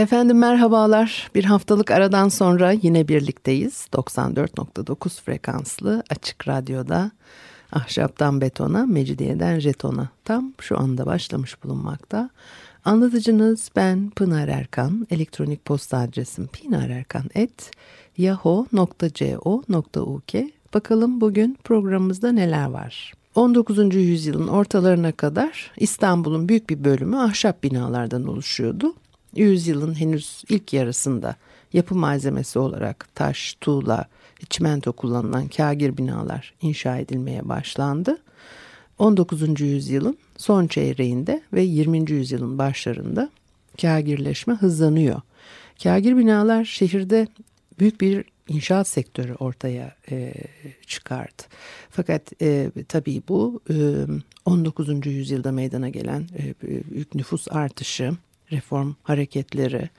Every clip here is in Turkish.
Efendim merhabalar. Bir haftalık aradan sonra yine birlikteyiz. 94.9 frekanslı açık radyoda ahşaptan betona, mecidiyeden jetona tam şu anda başlamış bulunmakta. Anlatıcınız ben Pınar Erkan. Elektronik posta adresim pinarerkan.yahoo.co.uk Bakalım bugün programımızda neler var? 19. yüzyılın ortalarına kadar İstanbul'un büyük bir bölümü ahşap binalardan oluşuyordu yüzyılın henüz ilk yarısında yapı malzemesi olarak taş, tuğla, çimento kullanılan kagir binalar inşa edilmeye başlandı. 19. yüzyılın son çeyreğinde ve 20. yüzyılın başlarında kagirleşme hızlanıyor. Kagir binalar şehirde büyük bir inşaat sektörü ortaya e, çıkardı. Fakat e, tabii bu e, 19. yüzyılda meydana gelen e, büyük nüfus artışı, reform hareketleri,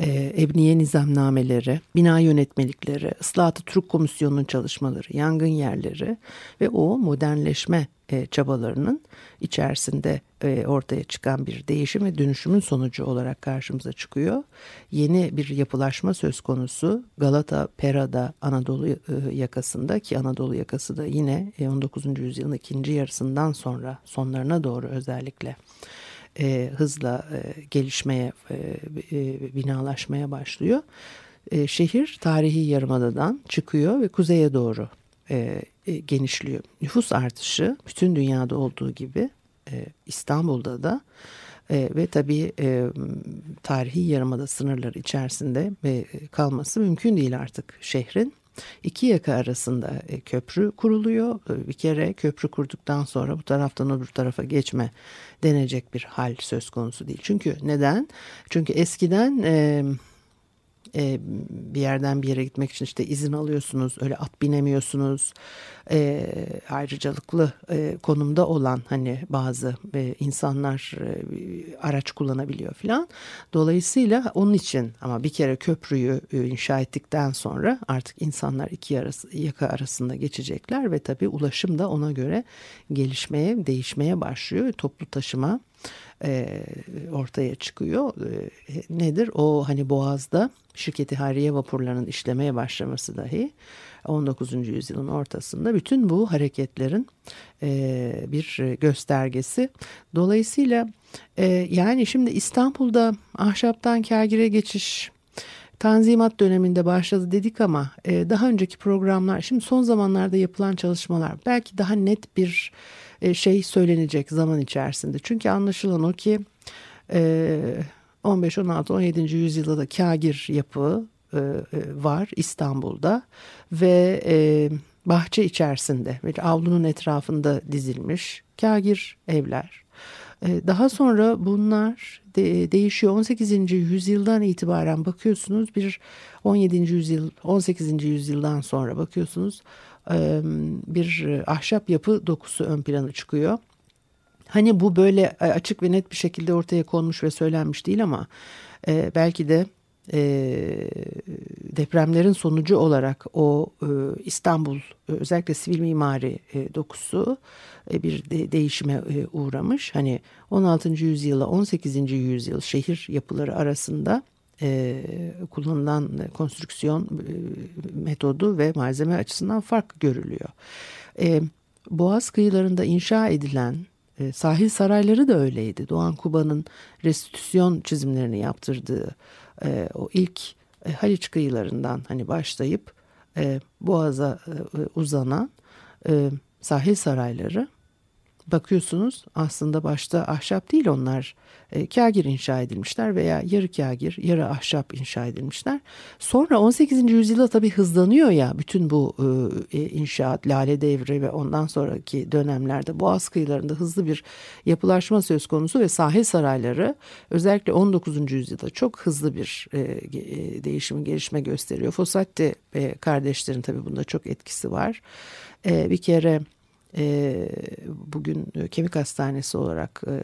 e, ebniye nizamnameleri, bina yönetmelikleri, ıslahatı Türk Komisyonu'nun çalışmaları, yangın yerleri ve o modernleşme e, çabalarının içerisinde e, ortaya çıkan bir değişim ve dönüşümün sonucu olarak karşımıza çıkıyor. Yeni bir yapılaşma söz konusu Galata, Pera'da Anadolu e, yakasında ki Anadolu yakası da yine 19. E, yüzyılın ikinci yarısından sonra sonlarına doğru özellikle e, hızla e, gelişmeye, e, e, binalaşmaya başlıyor. E, şehir tarihi yarımadadan çıkıyor ve kuzeye doğru e, e, genişliyor. Nüfus artışı bütün dünyada olduğu gibi e, İstanbul'da da e, ve tabii e, tarihi yarımada sınırları içerisinde e, kalması mümkün değil artık şehrin. İki yaka arasında e, köprü kuruluyor. E, bir kere köprü kurduktan sonra bu taraftan öbür tarafa geçme denecek bir hal söz konusu değil. Çünkü neden? Çünkü eskiden e, e, bir yerden bir yere gitmek için işte izin alıyorsunuz öyle at binemiyorsunuz. E, ayrıcalıklı e, konumda olan hani bazı e, insanlar e, araç kullanabiliyor filan. Dolayısıyla onun için ama bir kere köprüyü e, inşa ettikten sonra artık insanlar iki arası, yaka arasında geçecekler ve tabii ulaşım da ona göre gelişmeye değişmeye başlıyor. Toplu taşıma e, ortaya çıkıyor. E, nedir? O hani Boğaz'da şirketi hariye vapurlarının işlemeye başlaması dahi 19. yüzyılın ortasında bütün bu hareketlerin e, bir göstergesi. Dolayısıyla e, yani şimdi İstanbul'da ahşaptan kagire geçiş Tanzimat döneminde başladı dedik ama e, daha önceki programlar şimdi son zamanlarda yapılan çalışmalar belki daha net bir e, şey söylenecek zaman içerisinde. Çünkü anlaşılan o ki 15, 16, 17. yüzyılda da kagir yapı e, e, var İstanb'ul'da ve bahçe içerisinde bir avlunun etrafında dizilmiş kagir evler. Daha sonra bunlar değişiyor. 18. yüzyıldan itibaren bakıyorsunuz bir 17. yüzyıl 18. yüzyıldan sonra bakıyorsunuz bir ahşap yapı dokusu ön plana çıkıyor. Hani bu böyle açık ve net bir şekilde ortaya konmuş ve söylenmiş değil ama belki de depremlerin sonucu olarak o İstanbul özellikle sivil mimari dokusu bir değişime uğramış. Hani 16. yüzyıla 18. yüzyıl şehir yapıları arasında e, kullanılan konstrüksiyon e, metodu ve malzeme açısından fark görülüyor. E, Boğaz kıyılarında inşa edilen e, sahil sarayları da öyleydi. Doğan Kuba'nın restitüsyon çizimlerini yaptırdığı e, o ilk e, Haliç kıyılarından hani başlayıp e, Boğaz'a e, uzanan e, sahil sarayları bakıyorsunuz aslında başta ahşap değil onlar e, kagir inşa edilmişler veya yarı kagir yarı ahşap inşa edilmişler. Sonra 18. yüzyılda tabii hızlanıyor ya bütün bu e, e, inşaat lale devri ve ondan sonraki dönemlerde Boğaz kıyılarında hızlı bir yapılaşma söz konusu ve sahil sarayları özellikle 19. yüzyılda çok hızlı bir e, e, değişim gelişme gösteriyor. Fossati e, kardeşlerin tabii bunda çok etkisi var. E, bir kere e, bugün kemik hastanesi olarak e,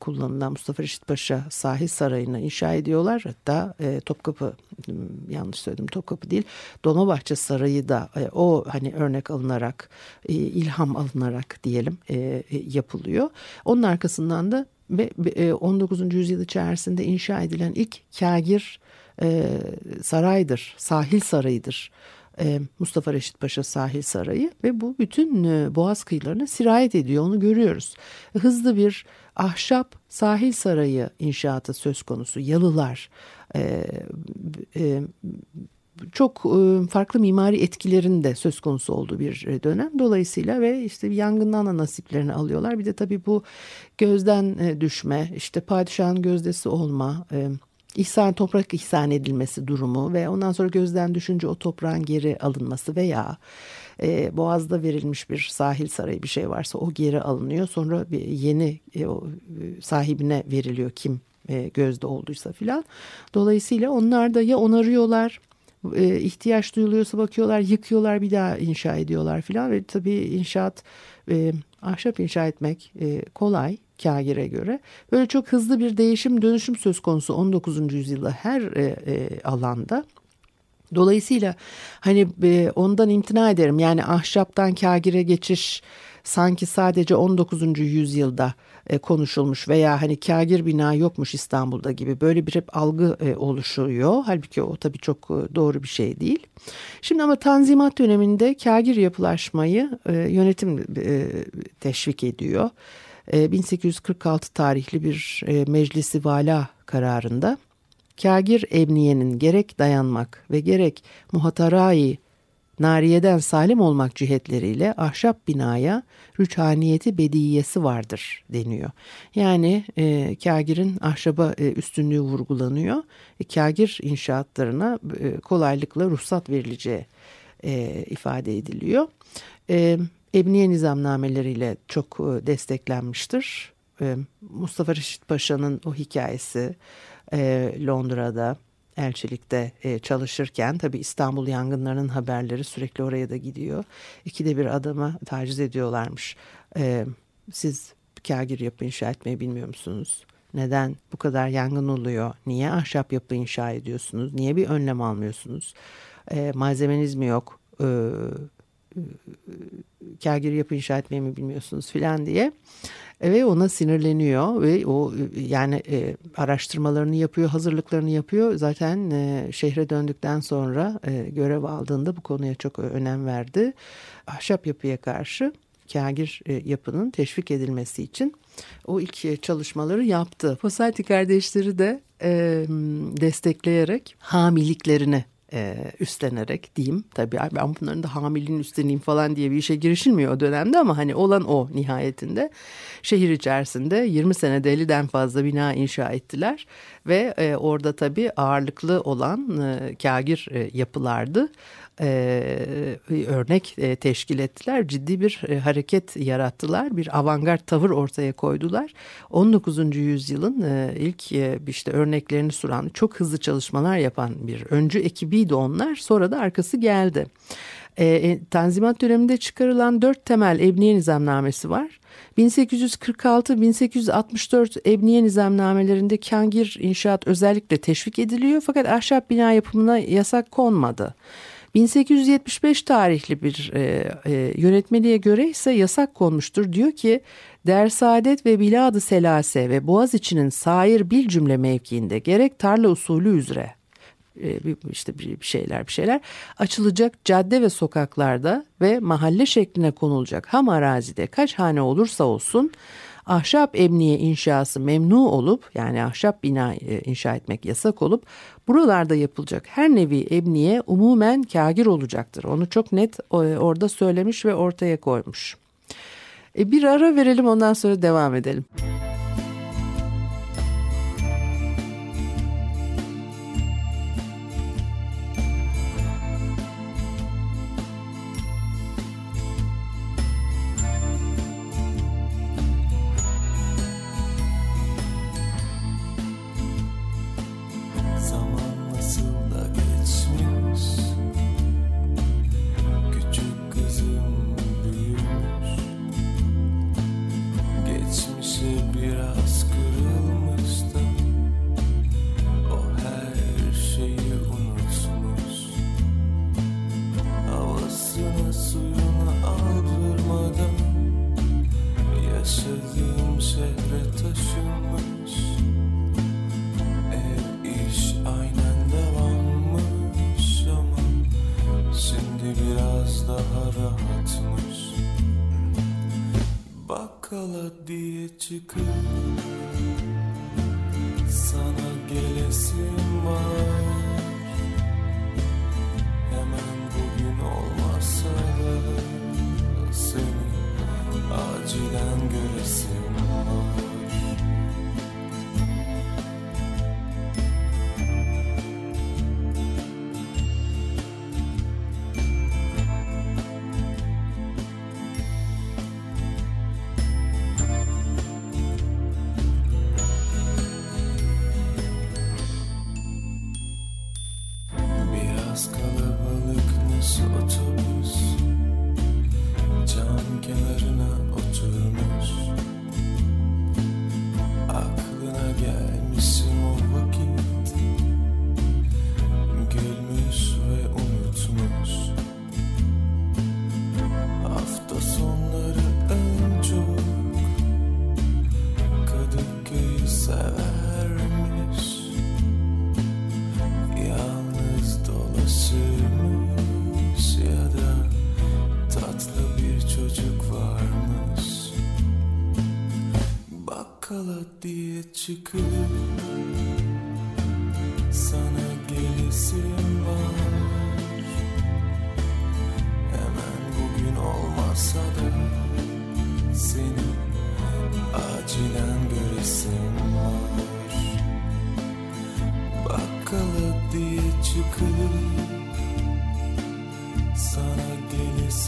kullanılan Mustafa Reşit Paşa sahil sarayını inşa ediyorlar. Hatta e, Topkapı yanlış söyledim Topkapı değil Dolmabahçe Sarayı da e, o hani örnek alınarak e, ilham alınarak diyelim e, e, yapılıyor. Onun arkasından da ve 19. E, yüzyıl içerisinde inşa edilen ilk kagir e, saraydır, sahil sarayıdır. E, Mustafa Reşit Paşa Sahil Sarayı ve bu bütün e, Boğaz kıyılarına sirayet ediyor onu görüyoruz. Hızlı bir ahşap sahil sarayı inşaatı söz konusu yalılar e, çok farklı mimari etkilerin de söz konusu olduğu bir dönem. Dolayısıyla ve işte yangından da nasiplerini alıyorlar. Bir de tabii bu gözden düşme, işte padişahın gözdesi olma, ihsan toprak ihsan edilmesi durumu ve ondan sonra gözden düşünce o toprağın geri alınması veya e, Boğaz'da verilmiş bir sahil sarayı bir şey varsa o geri alınıyor. Sonra bir yeni e, o, e, sahibine veriliyor kim e, gözde olduysa filan. Dolayısıyla onlar da ya onarıyorlar e, ihtiyaç duyuluyorsa bakıyorlar yıkıyorlar bir daha inşa ediyorlar filan ve tabii inşaat e, ahşap inşa etmek e, kolay Kagir'e göre. Böyle çok hızlı bir değişim dönüşüm söz konusu 19. yüzyılda her e, e, alanda. Dolayısıyla hani e, ondan imtina ederim. Yani ahşaptan kagire geçiş sanki sadece 19. yüzyılda e, konuşulmuş veya hani kagir bina yokmuş İstanbul'da gibi böyle bir hep algı e, oluşuyor. Halbuki o tabii çok e, doğru bir şey değil. Şimdi ama Tanzimat döneminde kagir yapılaşmayı yönetim teşvik ediyor. 1846 e, tarihli bir e, meclisi vala kararında Kagir Emniye'nin gerek dayanmak ve gerek muhatarai nariyeden salim olmak cihetleriyle ahşap binaya rüçhaniyeti bediyesi vardır deniyor. Yani e, kagir'in ahşaba e, üstünlüğü vurgulanıyor. E, kagir inşaatlarına e, kolaylıkla ruhsat verileceği e, ifade ediliyor. E, Ebniye nizamnameleriyle çok e, desteklenmiştir. E, Mustafa Reşit Paşa'nın o hikayesi e, Londra'da elçilikte çalışırken tabi İstanbul yangınlarının haberleri sürekli oraya da gidiyor. İkide bir adama taciz ediyorlarmış. Siz kagir yapı inşa etmeyi bilmiyor musunuz? Neden bu kadar yangın oluyor? Niye ahşap yapı inşa ediyorsunuz? Niye bir önlem almıyorsunuz? malzemeniz mi yok? Kagir yapı inşa etmeyi mi bilmiyorsunuz filan diye ve ona sinirleniyor ve o yani e, araştırmalarını yapıyor, hazırlıklarını yapıyor. Zaten e, şehre döndükten sonra e, görev aldığında bu konuya çok önem verdi. Ahşap yapıya karşı kagir e, yapının teşvik edilmesi için o ilk çalışmaları yaptı. Fosati kardeşleri de e, destekleyerek hamiliklerini e, üstlenerek diyeyim. Tabii ben bunların da hamilin üstleneyim falan diye bir işe girişilmiyor o dönemde ama hani olan o nihayetinde. Şehir içerisinde 20 senede 50'den fazla bina inşa ettiler ve e, orada tabii ağırlıklı olan e, kagir e, yapılardı e, örnek e, teşkil ettiler. Ciddi bir e, hareket yarattılar. Bir avantgard tavır ortaya koydular. 19. yüzyılın e, ilk e, işte örneklerini sunan çok hızlı çalışmalar yapan bir öncü ekibiydi onlar. Sonra da arkası geldi. E, e Tanzimat döneminde çıkarılan dört temel Ebniye Nizamnamesi var. 1846-1864 Ebniye Nizamnamelerinde kangir inşaat özellikle teşvik ediliyor fakat ahşap bina yapımına yasak konmadı. 1875 tarihli bir e, e, yönetmeliğe göre ise yasak konmuştur. Diyor ki Dersaadet ve Biladı Selase ve Boğaziçi'nin sair bil cümle mevkiinde gerek tarla usulü üzere e, işte bir şeyler bir şeyler açılacak cadde ve sokaklarda ve mahalle şekline konulacak ham arazide kaç hane olursa olsun ahşap emniye inşası memnu olup yani ahşap bina e, inşa etmek yasak olup buralarda yapılacak her nevi emniye umumen kagir olacaktır. Onu çok net orada söylemiş ve ortaya koymuş. E, bir ara verelim ondan sonra devam edelim. Çıkıp sana gelesim var. Hemen bugün olmazsa seni acilen göresim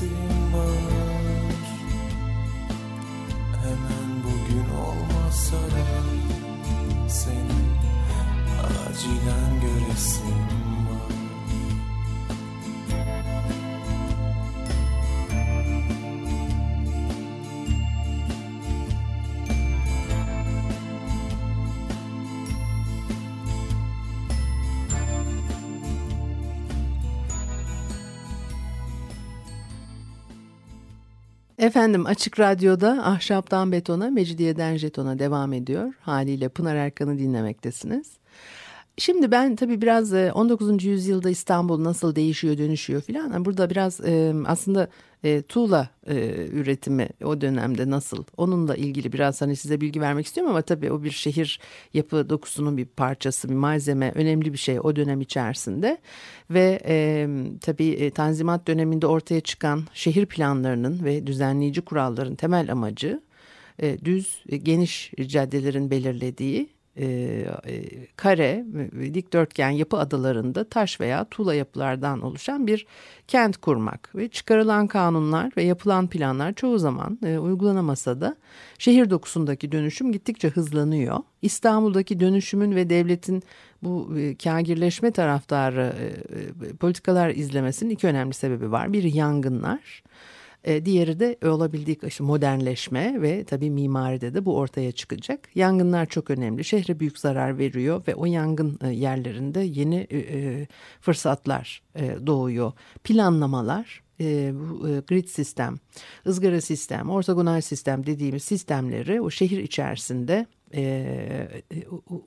gelesim var. Hemen bugün olmasa da seni acilen göresim Efendim Açık Radyo'da Ahşaptan Betona, Mecidiyeden Jeton'a devam ediyor. Haliyle Pınar Erkan'ı dinlemektesiniz. Şimdi ben tabii biraz 19. E, yüzyılda İstanbul nasıl değişiyor dönüşüyor filan. Burada biraz aslında tuğla üretimi o dönemde nasıl onunla ilgili biraz hani size bilgi vermek istiyorum ama tabii o bir şehir yapı dokusunun bir parçası bir malzeme önemli bir şey o dönem içerisinde ve tabii Tanzimat döneminde ortaya çıkan şehir planlarının ve düzenleyici kuralların temel amacı düz geniş caddelerin belirlediği e, e, kare, dikdörtgen yapı adalarında taş veya tuğla yapılardan oluşan bir kent kurmak ve çıkarılan kanunlar ve yapılan planlar çoğu zaman e, uygulanamasa da şehir dokusundaki dönüşüm gittikçe hızlanıyor. İstanbul'daki dönüşümün ve devletin bu e, kagirleşme taraftarı e, e, politikalar izlemesinin iki önemli sebebi var. Biri yangınlar. E, diğeri de olabildiği işte modernleşme ve tabii mimaride de bu ortaya çıkacak. Yangınlar çok önemli. Şehre büyük zarar veriyor ve o yangın e, yerlerinde yeni e, fırsatlar doğuyor. Planlamalar e, bu e, grid sistem, ızgara sistem, ortogonal sistem dediğimiz sistemleri o şehir içerisinde e,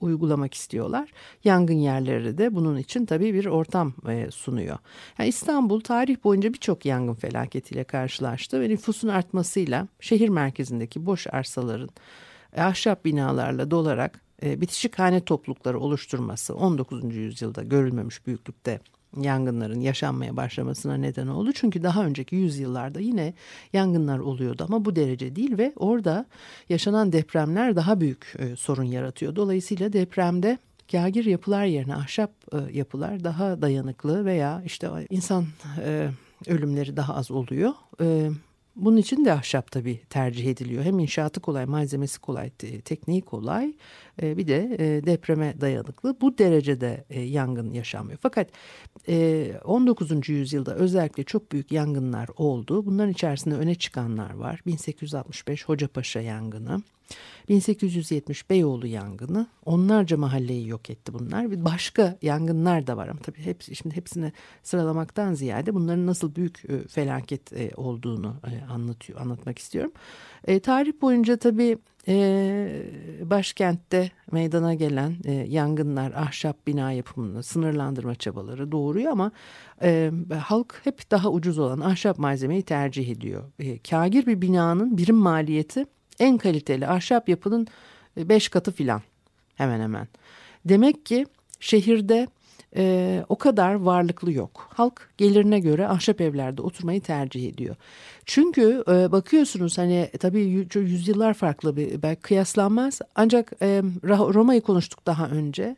uygulamak istiyorlar. Yangın yerleri de bunun için tabii bir ortam e, sunuyor. Yani İstanbul tarih boyunca birçok yangın felaketiyle karşılaştı ve nüfusun artmasıyla şehir merkezindeki boş arsaların ahşap binalarla dolarak e, bitişik hane toplulukları oluşturması 19. yüzyılda görülmemiş büyüklükte yangınların yaşanmaya başlamasına neden oldu. Çünkü daha önceki yüzyıllarda yine yangınlar oluyordu ama bu derece değil ve orada yaşanan depremler daha büyük e, sorun yaratıyor. Dolayısıyla depremde kagir yapılar yerine ahşap e, yapılar daha dayanıklı veya işte insan e, ölümleri daha az oluyor. E, bunun için de ahşap tabii tercih ediliyor. Hem inşaatı kolay, malzemesi kolay, tekniği kolay. E, bir de e, depreme dayanıklı. Bu derecede e, yangın yaşanmıyor. Fakat 19. yüzyılda özellikle çok büyük yangınlar oldu. Bunların içerisinde öne çıkanlar var. 1865 Hocapaşa yangını. 1870 Beyoğlu yangını onlarca mahalleyi yok etti bunlar. Başka yangınlar da var ama tabii hepsi, şimdi hepsini sıralamaktan ziyade bunların nasıl büyük e, felaket e, olduğunu e, anlatıyor anlatmak istiyorum. E, tarih boyunca tabii e, başkentte meydana gelen e, yangınlar, ahşap bina yapımını sınırlandırma çabaları doğuruyor ama e, halk hep daha ucuz olan ahşap malzemeyi tercih ediyor. E, kagir bir binanın birim maliyeti en kaliteli ahşap yapının e, beş katı filan hemen hemen. Demek ki şehirde e, o kadar varlıklı yok. Halk gelirine göre ahşap evlerde oturmayı tercih ediyor. Çünkü e, bakıyorsunuz hani tabii yüzyıllar farklı bir belki kıyaslanmaz. Ancak e, Roma'yı konuştuk daha önce.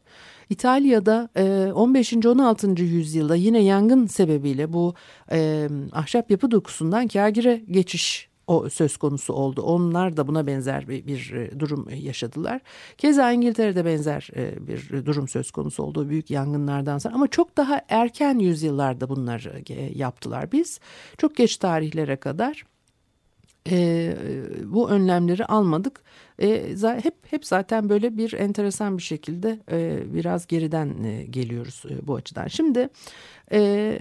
İtalya'da e, 15. 16. yüzyılda yine yangın sebebiyle bu e, ahşap yapı dokusundan kagire geçiş o söz konusu oldu. Onlar da buna benzer bir, bir e, durum yaşadılar. Keza İngiltere'de benzer e, bir durum söz konusu oldu büyük yangınlardan sonra. Ama çok daha erken yüzyıllarda bunları e, yaptılar. Biz çok geç tarihlere kadar e, bu önlemleri almadık. E, hep hep zaten böyle bir enteresan bir şekilde e, biraz geriden e, geliyoruz e, bu açıdan. Şimdi e,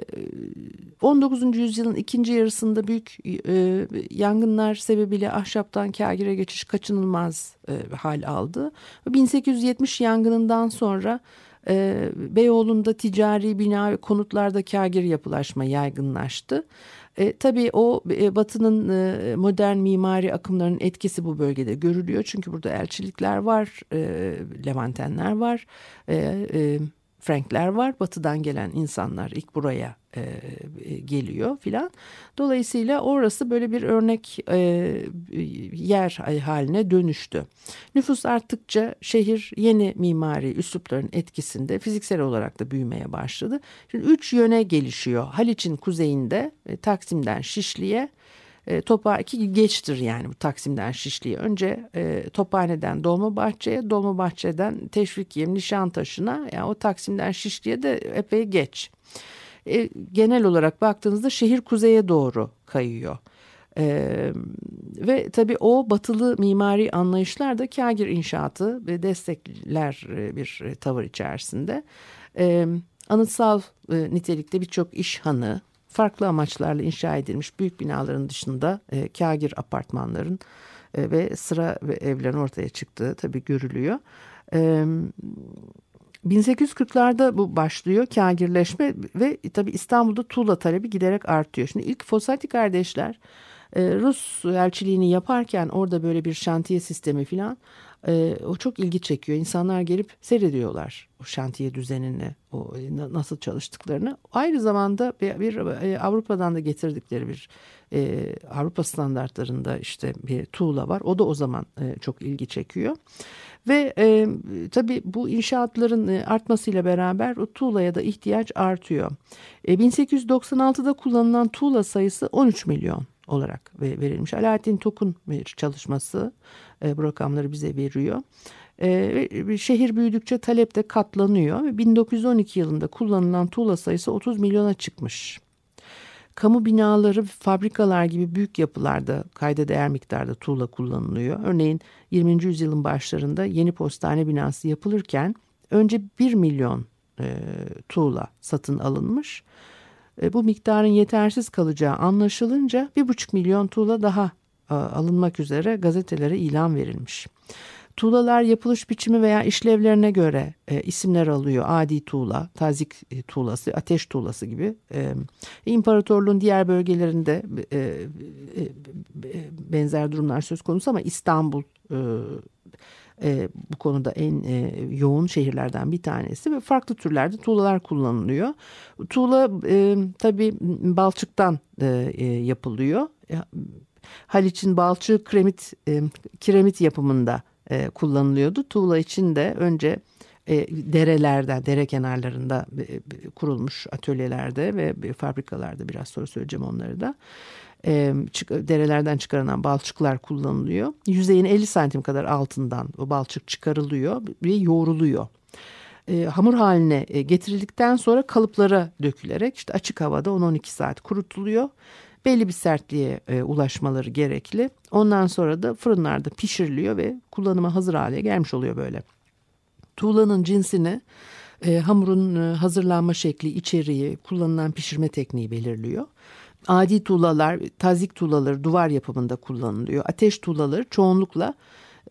19. yüzyılın ikinci yarısında büyük e, yangınlar sebebiyle ahşaptan kagire geçiş kaçınılmaz e, hal aldı. 1870 yangınından sonra e, Beyoğlu'nda ticari bina ve konutlarda kagir yapılaşma yaygınlaştı. E, tabii o e, Batı'nın e, modern mimari akımlarının etkisi bu bölgede görülüyor. Çünkü burada elçilikler var, e, Levantenler var, e, e, Frankler var. Batı'dan gelen insanlar ilk buraya e, e, geliyor filan. Dolayısıyla orası böyle bir örnek e, yer haline dönüştü. Nüfus arttıkça şehir yeni mimari üslupların etkisinde fiziksel olarak da büyümeye başladı. Şimdi üç yöne gelişiyor. Haliç'in kuzeyinde e, Taksim'den Şişli'ye e, Topa iki geçtir yani bu Taksim'den Şişli'ye. Önce e, Tophane'den Dolmabahçe'ye, Dolmabahçe'den Teşvikiye, Nişantaşı'na yani o Taksim'den Şişli'ye de epey geç. E, genel olarak baktığınızda şehir kuzeye doğru kayıyor. Ee, ve tabii o batılı mimari anlayışlar da kagir inşaatı ve destekler e, bir e, tavır içerisinde. Ee, anıtsal e, nitelikte birçok iş hanı, farklı amaçlarla inşa edilmiş büyük binaların dışında e, kagir apartmanların e, ve sıra ve evlerin ortaya çıktığı tabii görülüyor. E, 1840'larda bu başlıyor kagirleşme ve tabii İstanbul'da tuğla talebi giderek artıyor. Şimdi ilk Fossati kardeşler e, Rus elçiliğini yaparken orada böyle bir şantiye sistemi falan e, o çok ilgi çekiyor. İnsanlar gelip seyrediyorlar o şantiye düzenini, o e, nasıl çalıştıklarını. Aynı zamanda bir, bir e, Avrupa'dan da getirdikleri bir e, Avrupa standartlarında işte bir tuğla var. O da o zaman e, çok ilgi çekiyor. Ve e, tabii bu inşaatların e, artmasıyla beraber o tuğlaya da ihtiyaç artıyor. E, 1896'da kullanılan tuğla sayısı 13 milyon olarak verilmiş. Alaaddin Tokun bir çalışması e, bu rakamları bize veriyor. E, şehir büyüdükçe talep de katlanıyor. 1912 yılında kullanılan tuğla sayısı 30 milyona çıkmış. Kamu binaları, fabrikalar gibi büyük yapılarda kayda değer miktarda tuğla kullanılıyor. Örneğin 20. yüzyılın başlarında yeni postane binası yapılırken önce 1 milyon e, tuğla satın alınmış. E, bu miktarın yetersiz kalacağı anlaşılınca 1,5 milyon tuğla daha e, alınmak üzere gazetelere ilan verilmiş. Tuğlalar yapılış biçimi veya işlevlerine göre e, isimler alıyor. Adi tuğla, tazik e, tuğlası, ateş tuğlası gibi. E, imparatorluğun diğer bölgelerinde e, e, benzer durumlar söz konusu ama İstanbul e, e, bu konuda en e, yoğun şehirlerden bir tanesi ve farklı türlerde tuğlalar kullanılıyor. Tuğla e, tabii balçıktan e, e, yapılıyor. E, Haliç'in balçığı kremit, e, kiremit yapımında e, kullanılıyordu. Tuğla için de önce e, derelerden, dere kenarlarında e, kurulmuş atölyelerde ve fabrikalarda biraz sonra söyleyeceğim onları da. E, çık, derelerden çıkarılan balçıklar kullanılıyor. Yüzeyin 50 santim kadar altından o balçık çıkarılıyor ve yoğruluyor. E, hamur haline e, getirildikten sonra kalıplara dökülerek işte açık havada 10-12 saat kurutuluyor belli bir sertliğe e, ulaşmaları gerekli. Ondan sonra da fırınlarda pişiriliyor ve kullanıma hazır hale gelmiş oluyor böyle. Tuğlanın cinsini e, hamurun e, hazırlanma şekli, içeriği, kullanılan pişirme tekniği belirliyor. Adi tuğlalar, tazik tuğlaları duvar yapımında kullanılıyor. Ateş tuğlaları çoğunlukla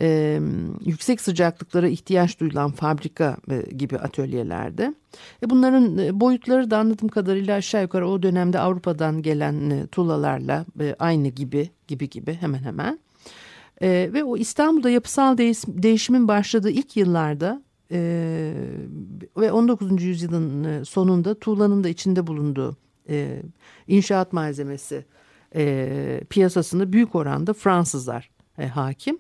e, yüksek sıcaklıklara ihtiyaç duyulan fabrika e, gibi atölyelerde. E, bunların e, boyutları da anladığım kadarıyla aşağı yukarı o dönemde Avrupa'dan gelen e, tuğlalarla e, aynı gibi gibi gibi hemen hemen. E, ve o İstanbul'da yapısal değiş, değişimin başladığı ilk yıllarda e, ve 19. yüzyılın sonunda tuğlanın da içinde bulunduğu e, inşaat malzemesi e, piyasasında büyük oranda Fransızlar e, hakim.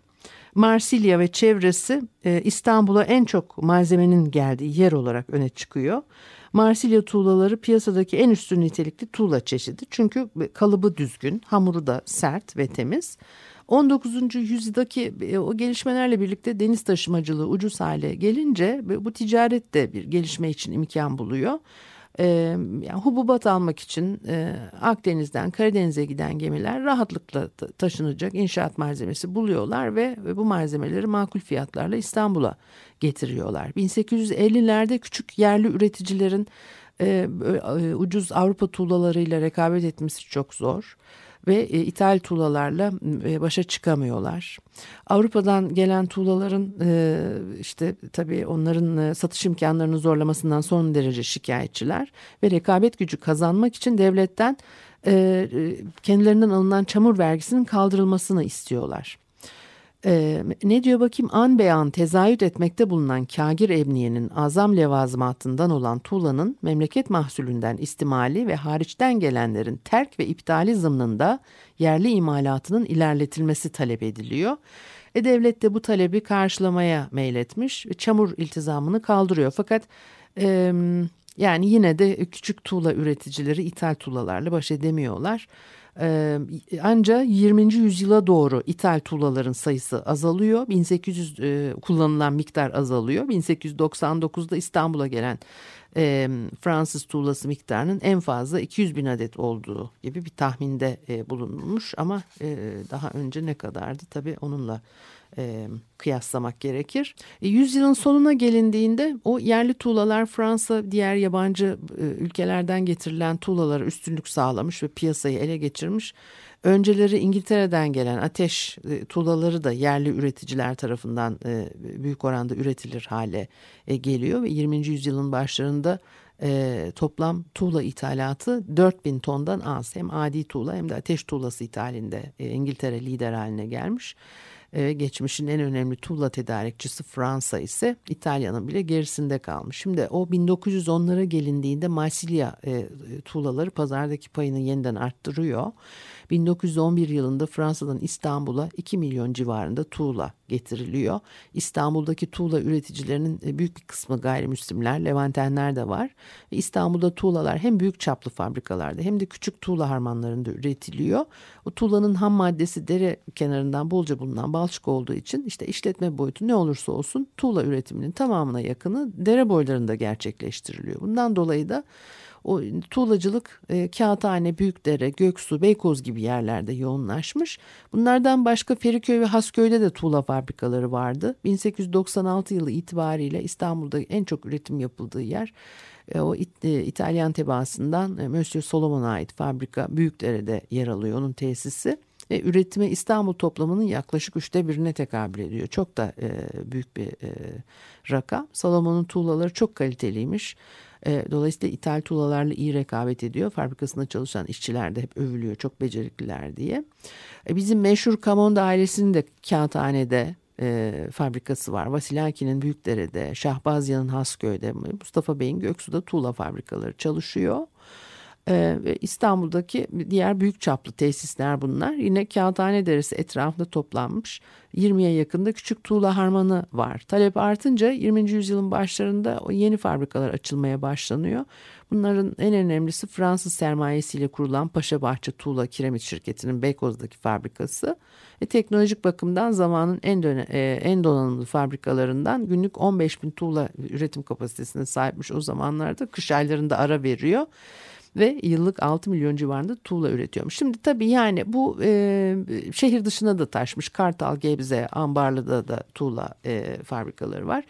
Marsilya ve çevresi e, İstanbul'a en çok malzemenin geldiği yer olarak öne çıkıyor. Marsilya tuğlaları piyasadaki en üstün nitelikli tuğla çeşidi. Çünkü kalıbı düzgün, hamuru da sert ve temiz. 19. yüzyıldaki e, o gelişmelerle birlikte deniz taşımacılığı ucuz hale gelince bu ticaret de bir gelişme için imkan buluyor e, yani hububat almak için e, Akdeniz'den Karadeniz'e giden gemiler rahatlıkla taşınacak inşaat malzemesi buluyorlar ve, ve bu malzemeleri makul fiyatlarla İstanbul'a getiriyorlar. 1850'lerde küçük yerli üreticilerin e, ucuz Avrupa tuğlalarıyla rekabet etmesi çok zor ve e, ithal tuğlalarla e, başa çıkamıyorlar. Avrupa'dan gelen tuğlaların e, işte tabii onların e, satış imkanlarını zorlamasından son derece şikayetçiler ve rekabet gücü kazanmak için devletten kendilerinden alınan çamur vergisinin kaldırılmasını istiyorlar. Ee, ne diyor bakayım an beyan tezahüt etmekte bulunan kagir emniyenin azam levazımatından olan tuğlanın memleket mahsulünden istimali ve hariçten gelenlerin terk ve iptali zımnında yerli imalatının ilerletilmesi talep ediliyor. E devlet de bu talebi karşılamaya meyletmiş ve çamur iltizamını kaldırıyor. Fakat e, yani yine de küçük tuğla üreticileri ithal tuğlalarla baş edemiyorlar. Ancak 20. yüzyıla doğru ithal tuğlaların sayısı azalıyor. 1800 e, kullanılan miktar azalıyor. 1899'da İstanbul'a gelen Fransız tuğlası miktarının en fazla 200 bin adet olduğu gibi bir tahminde bulunmuş. Ama daha önce ne kadardı tabii onunla e, kıyaslamak gerekir. E, yüzyılın sonuna gelindiğinde o yerli tuğlalar Fransa diğer yabancı e, ülkelerden getirilen tuğlalara üstünlük sağlamış ve piyasayı ele geçirmiş. Önceleri İngiltere'den gelen ateş e, tuğlaları da yerli üreticiler tarafından e, büyük oranda üretilir hale e, geliyor ve 20. yüzyılın başlarında e, toplam tuğla ithalatı 4000 tondan az. Hem adi tuğla hem de ateş tuğlası ithalinde e, İngiltere lider haline gelmiş. E, geçmişin en önemli tuğla tedarikçisi Fransa ise İtalya'nın bile gerisinde kalmış. Şimdi o 1910'lara gelindiğinde Marsilya e, tuğlaları pazardaki payını yeniden arttırıyor. 1911 yılında Fransa'dan İstanbul'a 2 milyon civarında tuğla getiriliyor. İstanbul'daki tuğla üreticilerinin e, büyük bir kısmı gayrimüslimler, Levantenler de var. Ve İstanbul'da tuğlalar hem büyük çaplı fabrikalarda hem de küçük tuğla harmanlarında üretiliyor. O tuğlanın ham maddesi dere kenarından bolca bulunan balçık olduğu için işte işletme boyutu ne olursa olsun tuğla üretiminin tamamına yakını dere boylarında gerçekleştiriliyor. Bundan dolayı da o tuğlacılık e, Kağıthane, Büyükdere, Göksu, Beykoz gibi yerlerde yoğunlaşmış. Bunlardan başka Feriköy ve Hasköy'de de tuğla fabrikaları vardı. 1896 yılı itibariyle İstanbul'da en çok üretim yapıldığı yer e, o İt, e, İtalyan tebaasından e, Monsieur Solomon'a ait fabrika Büyükdere'de yer alıyor onun tesisi ve üretime İstanbul toplamının yaklaşık üçte birine tekabül ediyor. Çok da e, büyük bir e, rakam. Salomon'un tuğlaları çok kaliteliymiş. E, dolayısıyla ithal tuğlalarla iyi rekabet ediyor. Fabrikasında çalışan işçiler de hep övülüyor çok becerikliler diye. E, bizim meşhur Kamonda ailesinin de kağıthanede e, fabrikası var. Vasilaki'nin Büyükdere'de, Şahbazya'nın Hasköy'de, Mustafa Bey'in Göksu'da tuğla fabrikaları çalışıyor. Ee, İstanbul'daki diğer büyük çaplı tesisler bunlar. Yine Kağıthane Deresi etrafında toplanmış 20'ye yakında küçük tuğla harmanı var. Talep artınca 20. yüzyılın başlarında o yeni fabrikalar açılmaya başlanıyor. Bunların en önemlisi Fransız sermayesiyle kurulan Paşabahçe Tuğla Kiremit Şirketi'nin Beykoz'daki fabrikası. E, teknolojik bakımdan zamanın en, döne, e, en donanımlı fabrikalarından günlük 15 bin tuğla üretim kapasitesine sahipmiş o zamanlarda. Kış aylarında ara veriyor ve yıllık 6 milyon civarında tuğla üretiyormuş. Şimdi tabii yani bu e, şehir dışına da taşmış. Kartal, Gebze, Ambarlı'da da tuğla e, fabrikaları var.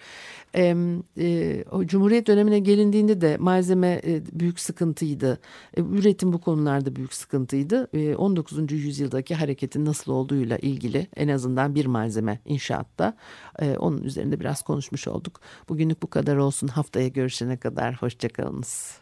E, e, o Cumhuriyet dönemine gelindiğinde de malzeme e, büyük sıkıntıydı. E, üretim bu konularda büyük sıkıntıydı. E, 19. yüzyıldaki hareketin nasıl olduğuyla ilgili en azından bir malzeme inşaatta. E, onun üzerinde biraz konuşmuş olduk. Bugünlük bu kadar olsun. Haftaya görüşene kadar hoşçakalınız.